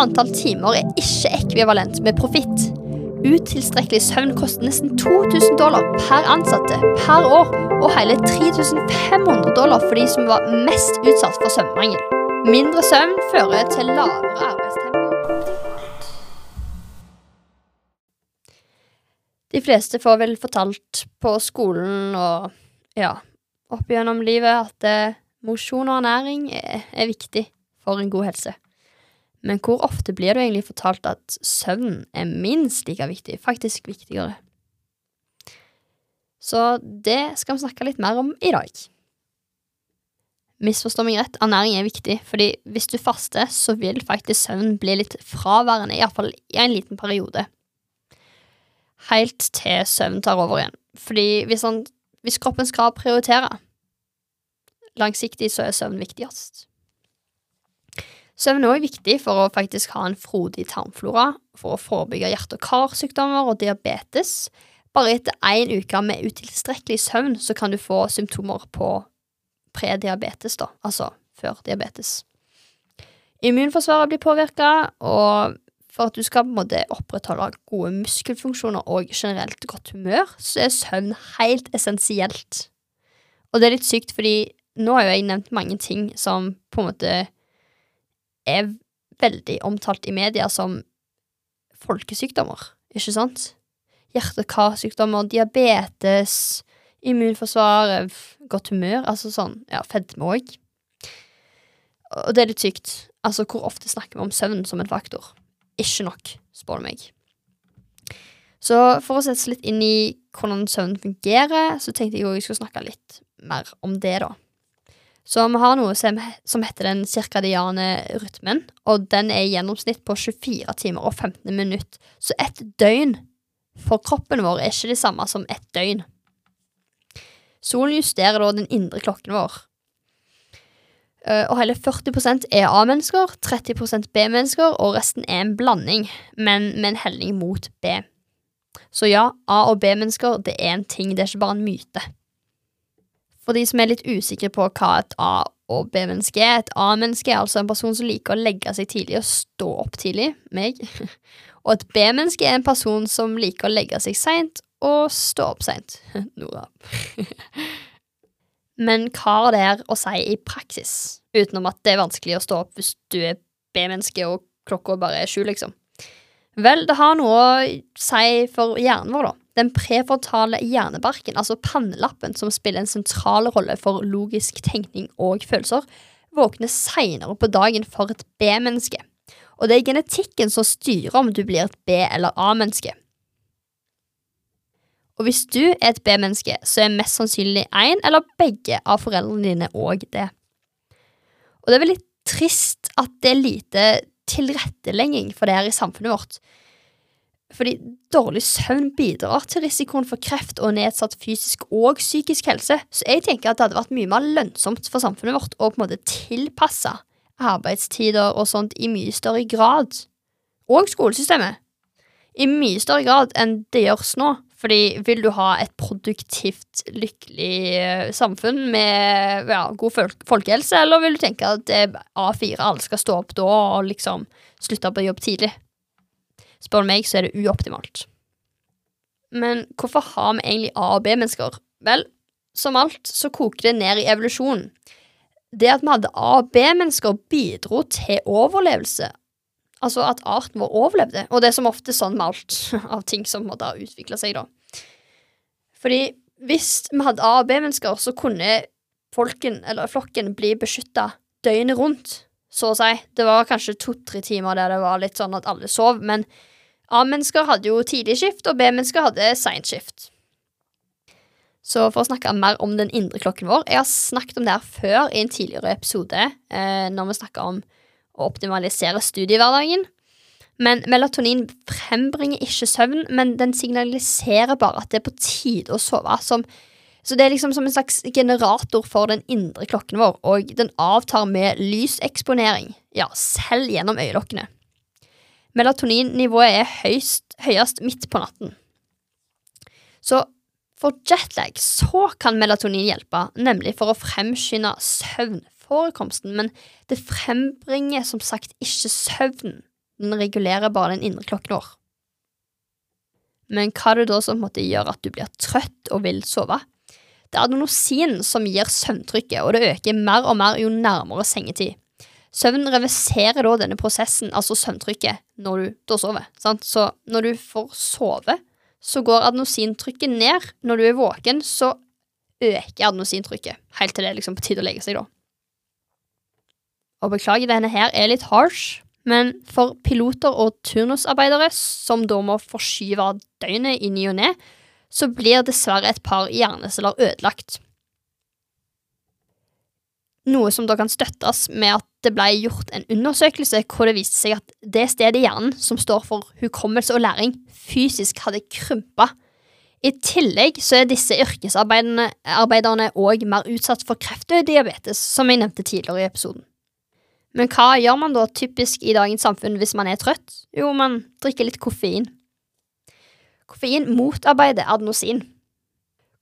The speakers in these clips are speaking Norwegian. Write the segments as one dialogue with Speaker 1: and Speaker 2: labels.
Speaker 1: antall timer er ikke ekvivalent med profitt. Utilstrekkelig søvn koster nesten 2000 dollar per ansatte per år, og hele 3500 dollar for de som var mest utsatt for søvnmangel. Mindre søvn fører til lavere arbeidstempo. De fleste får vel fortalt på skolen og ja, opp gjennom livet at eh, mosjon og ernæring er, er viktig for en god helse. Men hvor ofte blir du egentlig fortalt at søvn er minst like viktig, faktisk viktigere? Så det skal vi snakke litt mer om i dag. Misforstå meg rett, ernæring er viktig, fordi hvis du faster, så vil faktisk søvn bli litt fraværende, iallfall i en liten periode. Helt til søvn tar over igjen. Fordi hvis, han, hvis kroppen skal prioritere, langsiktig så er søvn viktigst. Søvn er også viktig for å faktisk ha en frodig tarmflora, for å forebygge hjerte- og karsykdommer og diabetes. Bare etter én uke med utilstrekkelig søvn så kan du få symptomer på prediabetes, da, altså før diabetes. Immunforsvaret blir påvirka, og for at du skal på en måte opprettholde gode muskelfunksjoner og generelt godt humør, så er søvn helt essensielt. Og det er litt sykt, fordi nå har jo jeg nevnt mange ting som på en måte er veldig omtalt i media som folkesykdommer, ikke sant? Hjerte- og karsykdommer, diabetes, immunforsvar, godt humør, altså sånn, ja, fedme òg. Og det er litt sykt. Altså, hvor ofte snakker vi om søvn som en faktor? Ikke nok, spør du meg. Så for å sette oss litt inn i hvordan søvn fungerer, så tenkte jeg òg jeg skulle snakke litt mer om det, da. Så vi har noe som, heter den cirkadiane rytmen, og den er i gjennomsnitt på 24 timer og 15 minutter. Så et døgn for kroppen vår er ikke det samme som et døgn. Solen justerer da den indre klokken vår. Eh, Og hele 40% er A-mennesker, 30% B-mennesker, og resten er en blanding, men med en helling mot B. Så ja, A- og B-mennesker det er en ting, det er ikke bare en myte. For de som er litt usikre på hva et A- og B-menneske er, et A-menneske er altså en person som liker å legge seg tidlig og stå opp tidlig, meg. Og et B-menneske er en person som liker å legge seg seint og stå opp seint, Nora. Men hva har det her å si i praksis, utenom at det er vanskelig å stå opp hvis du er B-menneske og klokka bare er sju, liksom? Vel, det har noe å si for hjernen vår, da. Den prefrontale hjernebarken, altså pannelappen, som spiller en sentral rolle for logisk tenkning og følelser, våkner seinere på dagen for et B-menneske. Og det er genetikken som styrer om du blir et B- eller A-menneske. Og hvis du er et B-menneske, så er mest sannsynlig én eller begge av foreldrene dine òg det. Og det er veldig trist at det er lite tilrettelegging for det her i samfunnet vårt. Fordi dårlig søvn bidrar til risikoen for kreft og nedsatt fysisk og psykisk helse, så jeg tenker at det hadde vært mye mer lønnsomt for samfunnet vårt å på en måte tilpasse arbeidstider og sånt i mye større grad. Og skolesystemet. I mye større grad enn det gjøres nå. Fordi vil du ha et produktivt, lykkelig eh, samfunn med ja, god folkehelse, eller vil du tenke at er A4, alle skal stå opp da og liksom slutte på jobb tidlig? Spør du meg, så er det uoptimalt. Men hvorfor har vi egentlig A- og B-mennesker? Vel, som alt så koker det ned i evolusjonen. Det at vi hadde A- og B-mennesker, bidro til overlevelse. Altså at arten vår overlevde. Og det er som ofte sånn med alt av ting som måtte ha utvikla seg, da. Fordi hvis vi hadde A- og B-mennesker, så kunne folken, eller flokken, bli beskytta døgnet rundt, så å si. Det var kanskje to-tre timer der det var litt sånn at alle sov, men A-mennesker hadde jo tidlig skift, og B-mennesker hadde seint skift. Så for å snakke mer om den indre klokken vår Jeg har snakket om det her før i en tidligere episode, eh, når vi snakka om å optimalisere studiehverdagen. Men melatonin frembringer ikke søvn, men den signaliserer bare at det er på tide å sove. Som, så det er liksom som en slags generator for den indre klokken vår, og den avtar med lyseksponering, ja, selv gjennom øyelokkene. Melatoninnivået er høyst, høyest midt på natten. Så for jetlag så kan melatonin hjelpe, nemlig for å fremskynde søvnforekomsten, men det frembringer som sagt ikke søvn. Den regulerer bare den indre klokken vår. Men hva er det da som måtte gjøre at du blir trøtt og vil sove? Det er adenosin som gir søvntrykket, og det øker mer og mer jo nærmere sengetid. Søvn reverserer da denne prosessen, altså søvntrykket, når du da sover. Sant? Så når du får sove, så går adenosintrykket ned. Når du er våken, så øker adenosintrykket, helt til det er liksom på tide å legge seg, da. Og beklager, denne her er litt harsh, men for piloter og turnusarbeidere som da må forskyve døgnet i ny og ne, så blir dessverre et par hjerneceller ødelagt. Noe som da kan støttes med at det ble gjort en undersøkelse hvor det viste seg at det stedet i hjernen som står for hukommelse og læring, fysisk hadde krympa. I tillegg så er disse yrkesarbeiderne òg mer utsatt for kreft og diabetes, som jeg nevnte tidligere i episoden. Men hva gjør man da typisk i dagens samfunn hvis man er trøtt? Jo, man drikker litt koffein. Koffein motarbeider adenosin.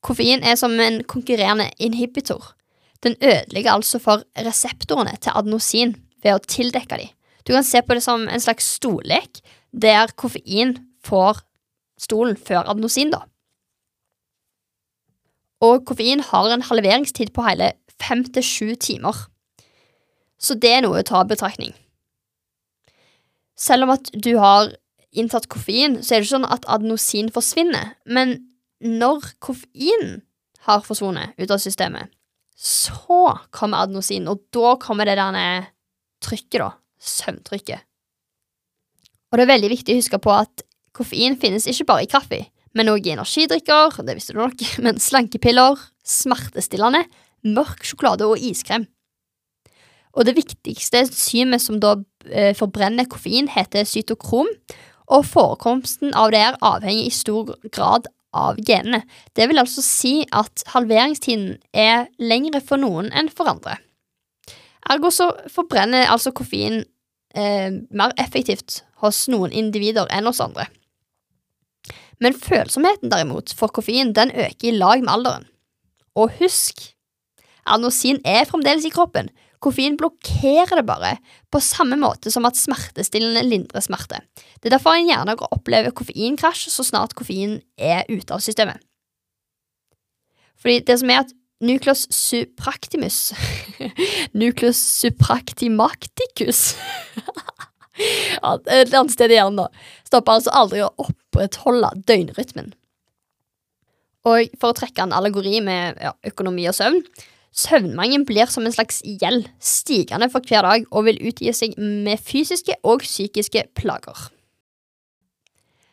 Speaker 1: Koffein er som en konkurrerende inhibitor. Den ødelegger altså for reseptorene til adenosin ved å tildekke dem. Du kan se på det som en slags stollek, der koffein får stolen før adenosin, da. Og koffein har en halveringstid på hele fem til sju timer. Så det er noe å ta i betraktning. Selv om at du har inntatt koffein, så er det ikke sånn at adenosin forsvinner. Men når koffein har forsvunnet ut av systemet, så kommer adenosin, og da kommer det der trykket, da. Søvntrykket. Og det er veldig viktig å huske på at koffein finnes ikke bare i kaffe, men òg i energidrikker, det visste du nok, men slankepiller, smertestillende, mørk sjokolade og iskrem. Og det viktigste enzymet som da eh, forbrenner koffein, heter cytokrom, og forekomsten av det er avhengig i stor grad av genene. Det vil altså si at halveringstiden er lengre for noen enn for andre. Ergo så forbrenner altså koffein eh, mer effektivt hos noen individer enn hos andre. Men følsomheten derimot for koffein den øker i lag med alderen. Og husk, adenosin er fremdeles i kroppen, Koffein blokkerer det bare, på samme måte som at smertestillende lindrer smerte. Det er derfor en gjerne opplever koffeinkrasj så snart koffein er ute av systemet. Fordi det som er at nucleus supractimus Nucleus supractimacticus Et annet sted i hjernen, da. Stopper altså aldri å opprettholde døgnrytmen. Og for å trekke en allegori med ja, økonomi og søvn, Søvnmangel blir som en slags gjeld, stigende for hver dag, og vil utgi seg med fysiske og psykiske plager.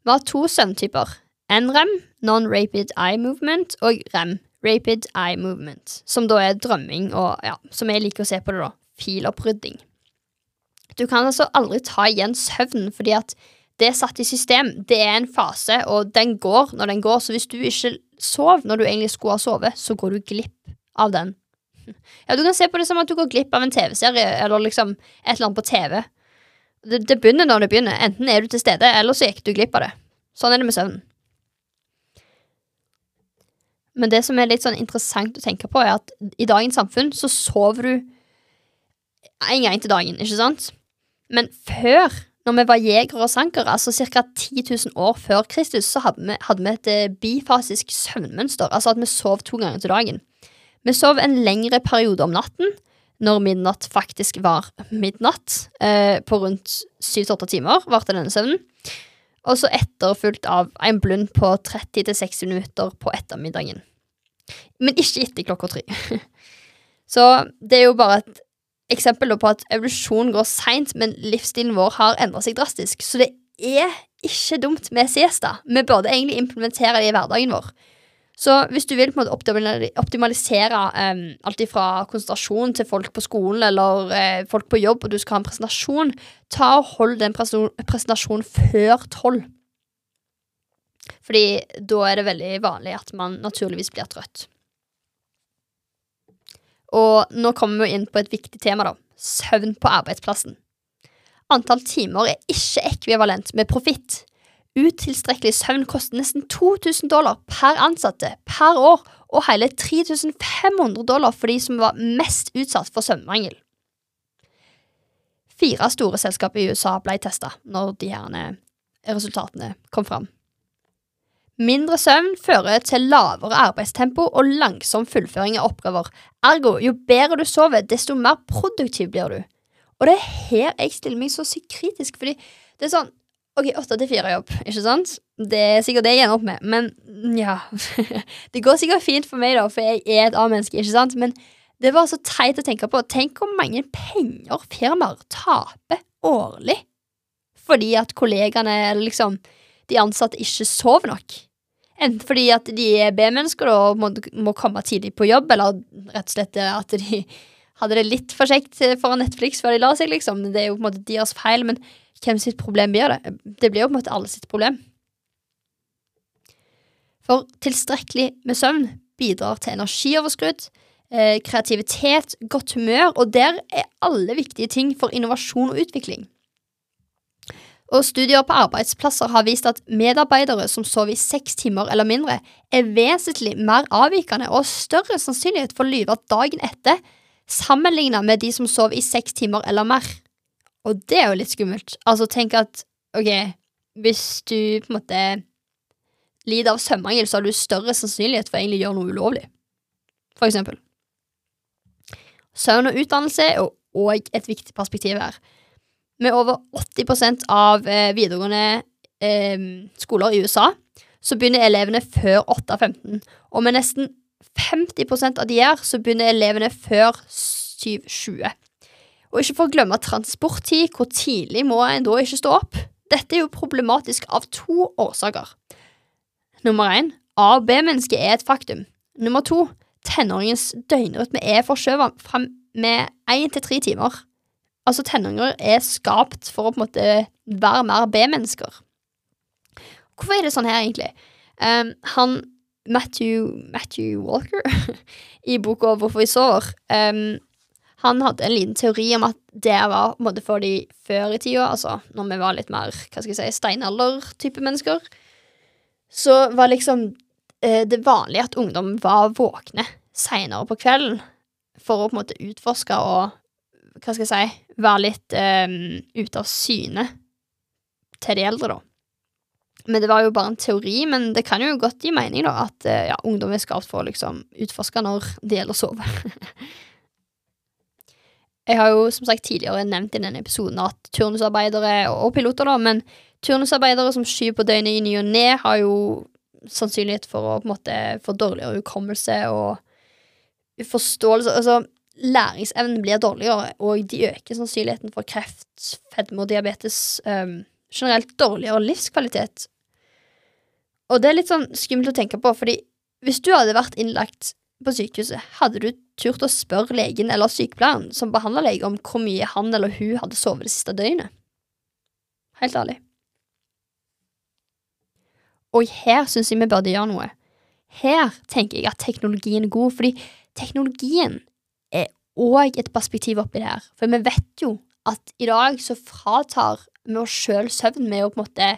Speaker 1: Vi har to søvntyper, NREM, Non-Rapid Eye Movement, og REM, Rapid Eye Movement, som da er drømming og, ja, som jeg liker å se på det, da, filopprydding. Du kan altså aldri ta igjen søvn, fordi at det er satt i system. Det er en fase, og den går når den går. Så hvis du ikke sov når du egentlig skulle ha sovet, så går du glipp av den. Ja, du kan se på det som at du går glipp av en TV-serie, eller liksom et eller annet på TV. Det, det, begynner når det begynner. Enten er du til stede, eller så gikk du glipp av det. Sånn er det med søvnen. Men det som er litt sånn interessant å tenke på, er at i dagens samfunn så sover du en gang til dagen, ikke sant? Men før, når vi var jegere og sankere, altså ca. 10 000 år før Kristus, så hadde vi, hadde vi et eh, bifasisk søvnmønster, altså at vi sov to ganger til dagen. Vi sov en lengre periode om natten, når midnatt faktisk var midnatt. Eh, på rundt syv til åtte timer varte denne søvnen. Og så etterfulgt av en blund på 30-60 minutter på ettermiddagen. Men ikke etter klokka tre. så det er jo bare et eksempel på at evolusjonen går seint, men livsstilen vår har endra seg drastisk. Så det er ikke dumt med siesta. Vi burde egentlig implementere det i hverdagen vår. Så hvis du vil på en måte optimalisere um, alt fra konsentrasjon til folk på skolen eller uh, folk på jobb, og du skal ha en presentasjon, ta og hold den presentasjonen før tolv. Fordi da er det veldig vanlig at man naturligvis blir trøtt. Og nå kommer vi inn på et viktig tema, da. Søvn på arbeidsplassen. Antall timer er ikke ekvivalent med profitt. Utilstrekkelig søvn koster nesten 2000 dollar per ansatte per år, og hele 3500 dollar for de som var mest utsatt for søvnmangel. Fire store selskaper i USA ble testa når de her resultatene kom fram. Mindre søvn fører til lavere arbeidstempo og langsom fullføring av oppgaver. Ergo, jo bedre du sover, desto mer produktiv blir du. Og det er her jeg stiller meg så sykt kritisk, fordi det er sånn Ok, åtte til fire-jobb, ikke sant? Det er sikkert det jeg ender opp med, men ja Det går sikkert fint for meg, da, for jeg er et A-menneske, ikke sant? Men det var så teit å tenke på. Tenk hvor mange penger firmaer taper årlig fordi at kollegaene, eller liksom de ansatte, ikke sover nok. Enten fordi at de er B-mennesker og må, må, komme tidlig på jobb, eller rett og slett at de hadde det litt for kjekt foran Netflix før de la seg, liksom. Det er jo på en måte deres feil, men hvem sitt problem blir det? Det blir jo på en måte alle sitt problem. For tilstrekkelig med søvn bidrar til energioverskudd, eh, kreativitet, godt humør, og der er alle viktige ting for innovasjon og utvikling. Og studier på arbeidsplasser har vist at medarbeidere som sover i seks timer eller mindre, er vesentlig mer avvikende og større sannsynlighet for å lyve dagen etter, sammenlignet med de som sover i seks timer eller mer. Og det er jo litt skummelt. Altså, tenk at ok, hvis du på en måte lider av søvnmangel, så har du større sannsynlighet for å egentlig gjøre noe ulovlig, for eksempel. Søvn og utdannelse er òg et viktig perspektiv her. Med over 80% av eh, videregående eh, skoler i USA så begynner elevene før 8.15. Og med nesten 50% av de her så begynner elevene før 7.20. Og ikke for å glemme transporttid, hvor tidlig må en da ikke stå opp? Dette er jo problematisk av to årsaker. Nummer én, A- og B-mennesket er et faktum. Nummer to, tenåringens døgnrytme er forskjøvet fram med én til tre timer. Altså, tenåringer er skapt for å på en måte være mer B-mennesker. Hvorfor er det sånn her, egentlig? Um, han Matthew, Matthew Walker i boka Hvorfor vi sover, um, han hadde en liten teori om at det var på for de før i tida, altså når vi var litt mer hva skal jeg si, steinalder-type mennesker, så var liksom eh, det vanlige at ungdom var våkne seinere på kvelden for å på en måte utforske og hva skal jeg si, være litt eh, ute av syne til de eldre, da. Men det var jo bare en teori, men det kan jo godt gi mening, da, at uh, ja, ungdom er skapt for å liksom utforske når det gjelder å sove. jeg har jo som sagt tidligere nevnt i denne episoden at turnusarbeidere og piloter, da, men turnusarbeidere som skyver på døgnet i ny og ne, har jo sannsynlighet for å på en måte få dårligere hukommelse og forståelse Altså, læringsevnen blir dårligere, og de øker sannsynligheten for kreft, fedme og diabetes. Um, generelt dårligere livskvalitet. Og det er litt sånn skummelt å tenke på, fordi hvis du hadde vært innlagt på sykehuset, hadde du turt å spørre legen eller sykepleieren som behandler deg, om hvor mye han eller hun hadde sovet det siste døgnet? Helt ærlig. Og her syns jeg vi burde gjøre noe. Her tenker jeg at teknologien er god, fordi teknologien er òg et perspektiv oppi det her. For vi vet jo at i dag så fratar vi oss sjøl søvn med å på en måte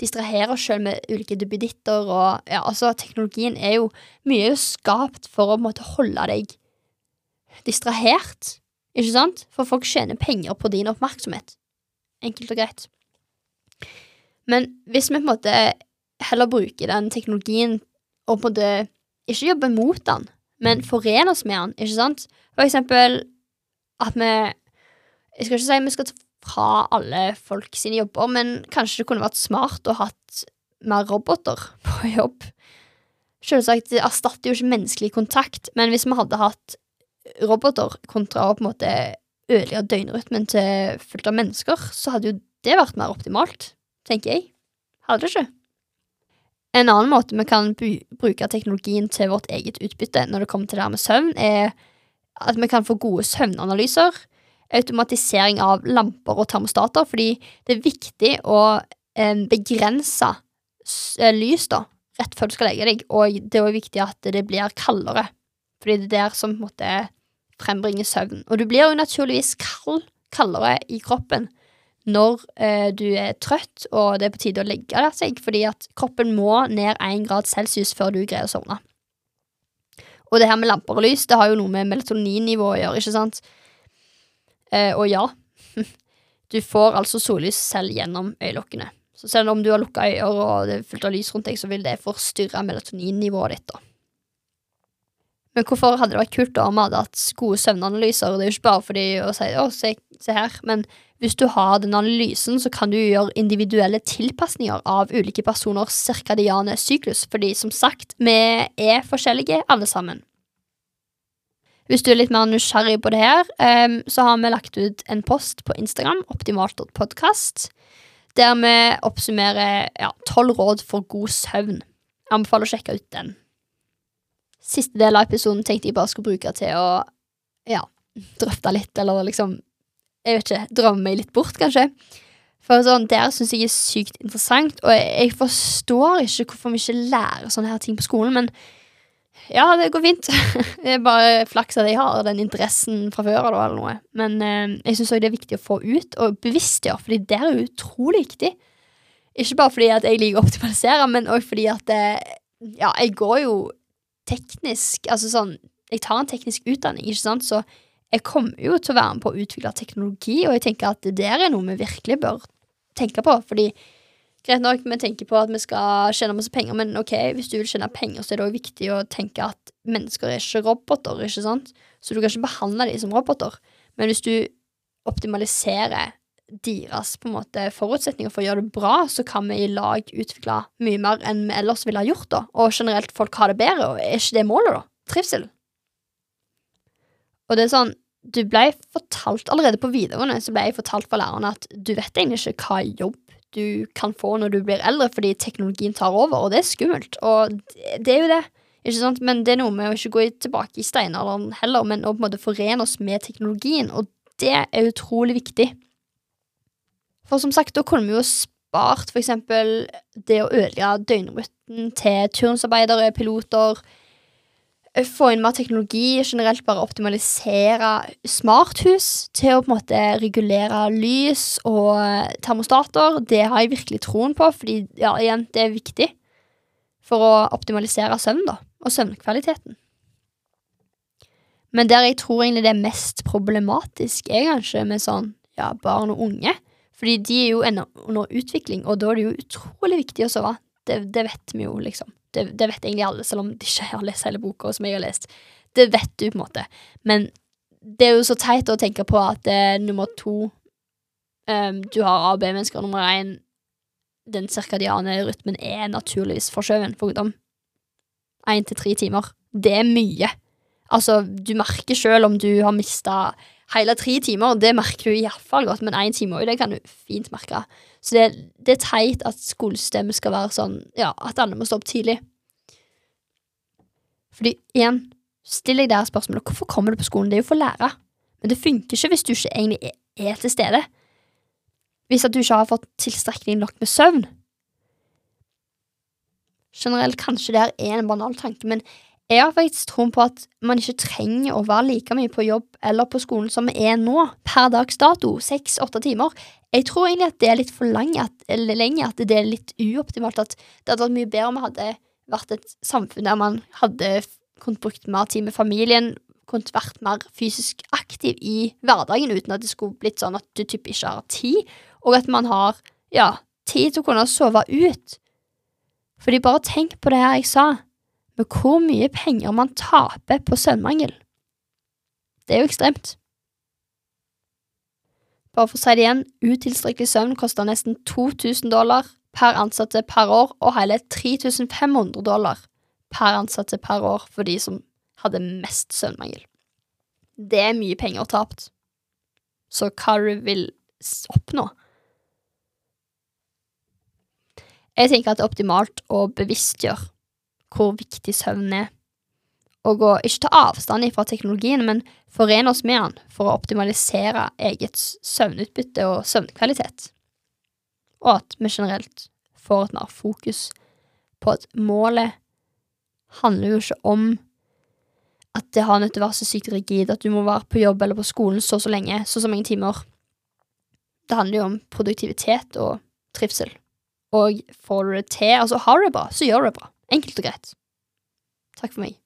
Speaker 1: distrahere oss sjøl med ulike duppeditter og ja, altså Teknologien er jo mye skapt for å på en måte holde deg distrahert, ikke sant? For folk tjener penger på din oppmerksomhet. Enkelt og greit. Men hvis vi på en måte heller bruker den teknologien og på en måte ikke jobber mot den, men forener oss med den, ikke sant? For eksempel at vi Jeg skal ikke si vi skal ta fra alle folk sine jobber, men kanskje det kunne vært smart å hatt mer roboter på jobb. Selvsagt, det erstatter jo ikke menneskelig kontakt, men hvis vi hadde hatt roboter kontra å på en måte ødelegge døgnrytmen til fullt av mennesker, så hadde jo det vært mer optimalt, tenker jeg. Hadde det ikke? En annen måte vi kan bruke teknologien til vårt eget utbytte når det kommer til det her med søvn, er at vi kan få gode søvnanalyser, automatisering av lamper og termostater, fordi det er viktig å eh, begrense eh, lys da, rett før du skal legge deg, og det er også viktig at det blir kaldere, fordi det er der som på en måte frembringer søvn. Og du blir jo naturligvis kald, kaldere i kroppen når eh, du er trøtt og det er på tide å legge seg, fordi at kroppen må ned én grad celsius før du greier å sovne. Og det her med lamper og lys, det har jo noe med melatoninnivå å gjøre, ikke sant? Eh, og ja, Du får altså sollys selv gjennom øyelokkene. Så selv om du har lukka øyer og det er fullt av lys rundt deg, så vil det forstyrre melatoninnivået ditt. da. Men hvorfor hadde det vært kult da om vi hadde hatt gode søvnanalyser? Det er jo ikke bare fordi å si å, se, se her, men hvis du har den analysen, så kan du gjøre individuelle tilpasninger av ulike personers cirkadiane syklus, fordi som sagt, vi er forskjellige alle sammen. Hvis du er litt mer nysgjerrig på det her, um, så har vi lagt ut en post på Instagram, optimalt.podkast, der vi oppsummerer tolv ja, råd for god søvn. Jeg anbefaler å sjekke ut den siste del av episoden tenkte jeg bare skulle bruke til å ja, drøfte litt, eller liksom Jeg vet ikke, drømme meg litt bort, kanskje. For sånn, Der syns jeg er sykt interessant, og jeg, jeg, forstår ikke hvorfor vi ikke lærer sånne her ting på skolen, men ja, det går fint. det er bare flaks at jeg har den interessen fra før av, eller noe. Men eh, jeg syns òg det er viktig å få ut, og bevisstgjøre, fordi det er utrolig viktig. Ikke bare fordi at jeg liker å optimalisere, men òg fordi at eh, ja, jeg går jo teknisk Altså sånn Jeg tar en teknisk utdanning, ikke sant, så jeg kommer jo til å være med på å utvikle teknologi, og jeg tenker at det der er noe vi virkelig bør tenke på, fordi Greit nok, vi tenker på at vi skal tjene masse penger, men ok, hvis du vil tjene penger, så er det også viktig å tenke at mennesker er ikke roboter, ikke sant? Så du kan ikke behandle dem som roboter. Men hvis du optimaliserer deres på en måte forutsetninger for å gjøre det bra, så kan vi i lag utvikle mye mer enn vi ellers ville ha gjort, da. Og generelt folk har det bedre, og er ikke det målet, da? Trivsel. Og det er sånn, du ble fortalt allerede på videregående, så ble jeg fortalt fra lærerne at du vet egentlig ikke hva jobb du kan få når du blir eldre, fordi teknologien tar over, og det er skummelt. Og det er jo det. Ikke sant? Men det er noe med å ikke gå tilbake i steinalderen heller, men å på en måte forene oss med teknologien, og det er utrolig viktig. For som sagt, da kunne vi jo spart for eksempel det å ødelegge døgnrytmen til turnsarbeidere, piloter, få inn mer teknologi, generelt bare optimalisere smarthus til å på en måte regulere lys og eh, termostater. Det har jeg virkelig troen på, fordi ja, igjen, det er viktig for å optimalisere søvn da, og søvnkvaliteten. Men der jeg tror egentlig det er mest problematisk, er kanskje med sånn ja, barn og unge. Fordi de er jo ennå under utvikling, og da er det jo utrolig viktig å sove. Det, det vet vi jo, liksom. Det, det, vet egentlig alle, selv om de ikke har lest hele boka som jeg har lest. Det vet du, på en måte. Men det er jo så teit å tenke på at eh, nummer to um, Du har A- og B-mennesker. Nummer én Den cirkadiane rytmen er naturligvis forskjøven for ungdom. Én til tre timer. Det er mye. Altså, du merker sjøl om du har mista hele tre timer, det merker du iallfall godt, men én time òg, det kan du fint merke. Så det, det, er teit at skolesystemet skal være sånn, ja, at alle må stå opp tidlig. Fordi, igjen, still deg der spørsmålet hvorfor kommer du på skolen, det er jo for å lære, men det funker ikke hvis du ikke egentlig er, til stede. Hvis at du ikke har fått tilstrekkelig nok med søvn. Generelt kanskje det er en banal tanke, men jeg har faktisk troen på at man ikke trenger å være like mye på jobb eller på skolen som vi er nå, per dags dato, seks-åtte timer. Jeg tror egentlig at det er litt for lenge, at, det er litt uoptimalt. At det hadde vært mye bedre om vi hadde vært et samfunn der man hadde kunnet brukt mer tid med familien, kunnet vært mer fysisk aktiv i hverdagen uten at det skulle blitt sånn at du typ ikke har tid, og at man har ja, tid til å kunne sove ut. Fordi bare tenk på det her jeg sa med hvor mye penger man taper på søvnmangel. Det er jo ekstremt. Bare for å si det igjen, utilstrekkelig søvn koster nesten 2000 dollar per ansatte per år, og hele 3500 dollar per ansatte per år for de som hadde mest søvnmangel. Det er mye penger tapt. Så hva du vil oppnå? Jeg tenker at det er optimalt å bevisstgjøre hvor viktig søvn er, og å ikke ta avstand fra teknologien, men forene oss med den for å optimalisere eget søvnutbytte og søvnkvalitet, og at vi generelt får et mer fokus på at målet handler jo ikke om at det har nødt til å være så sykt rigid at du må være på jobb eller på skolen så så lenge, så så mange timer. Det handler jo om produktivitet og trivsel. Og får du det til, altså har du det bra, så gjør du det bra. Enkelt og greit. Takk for meg.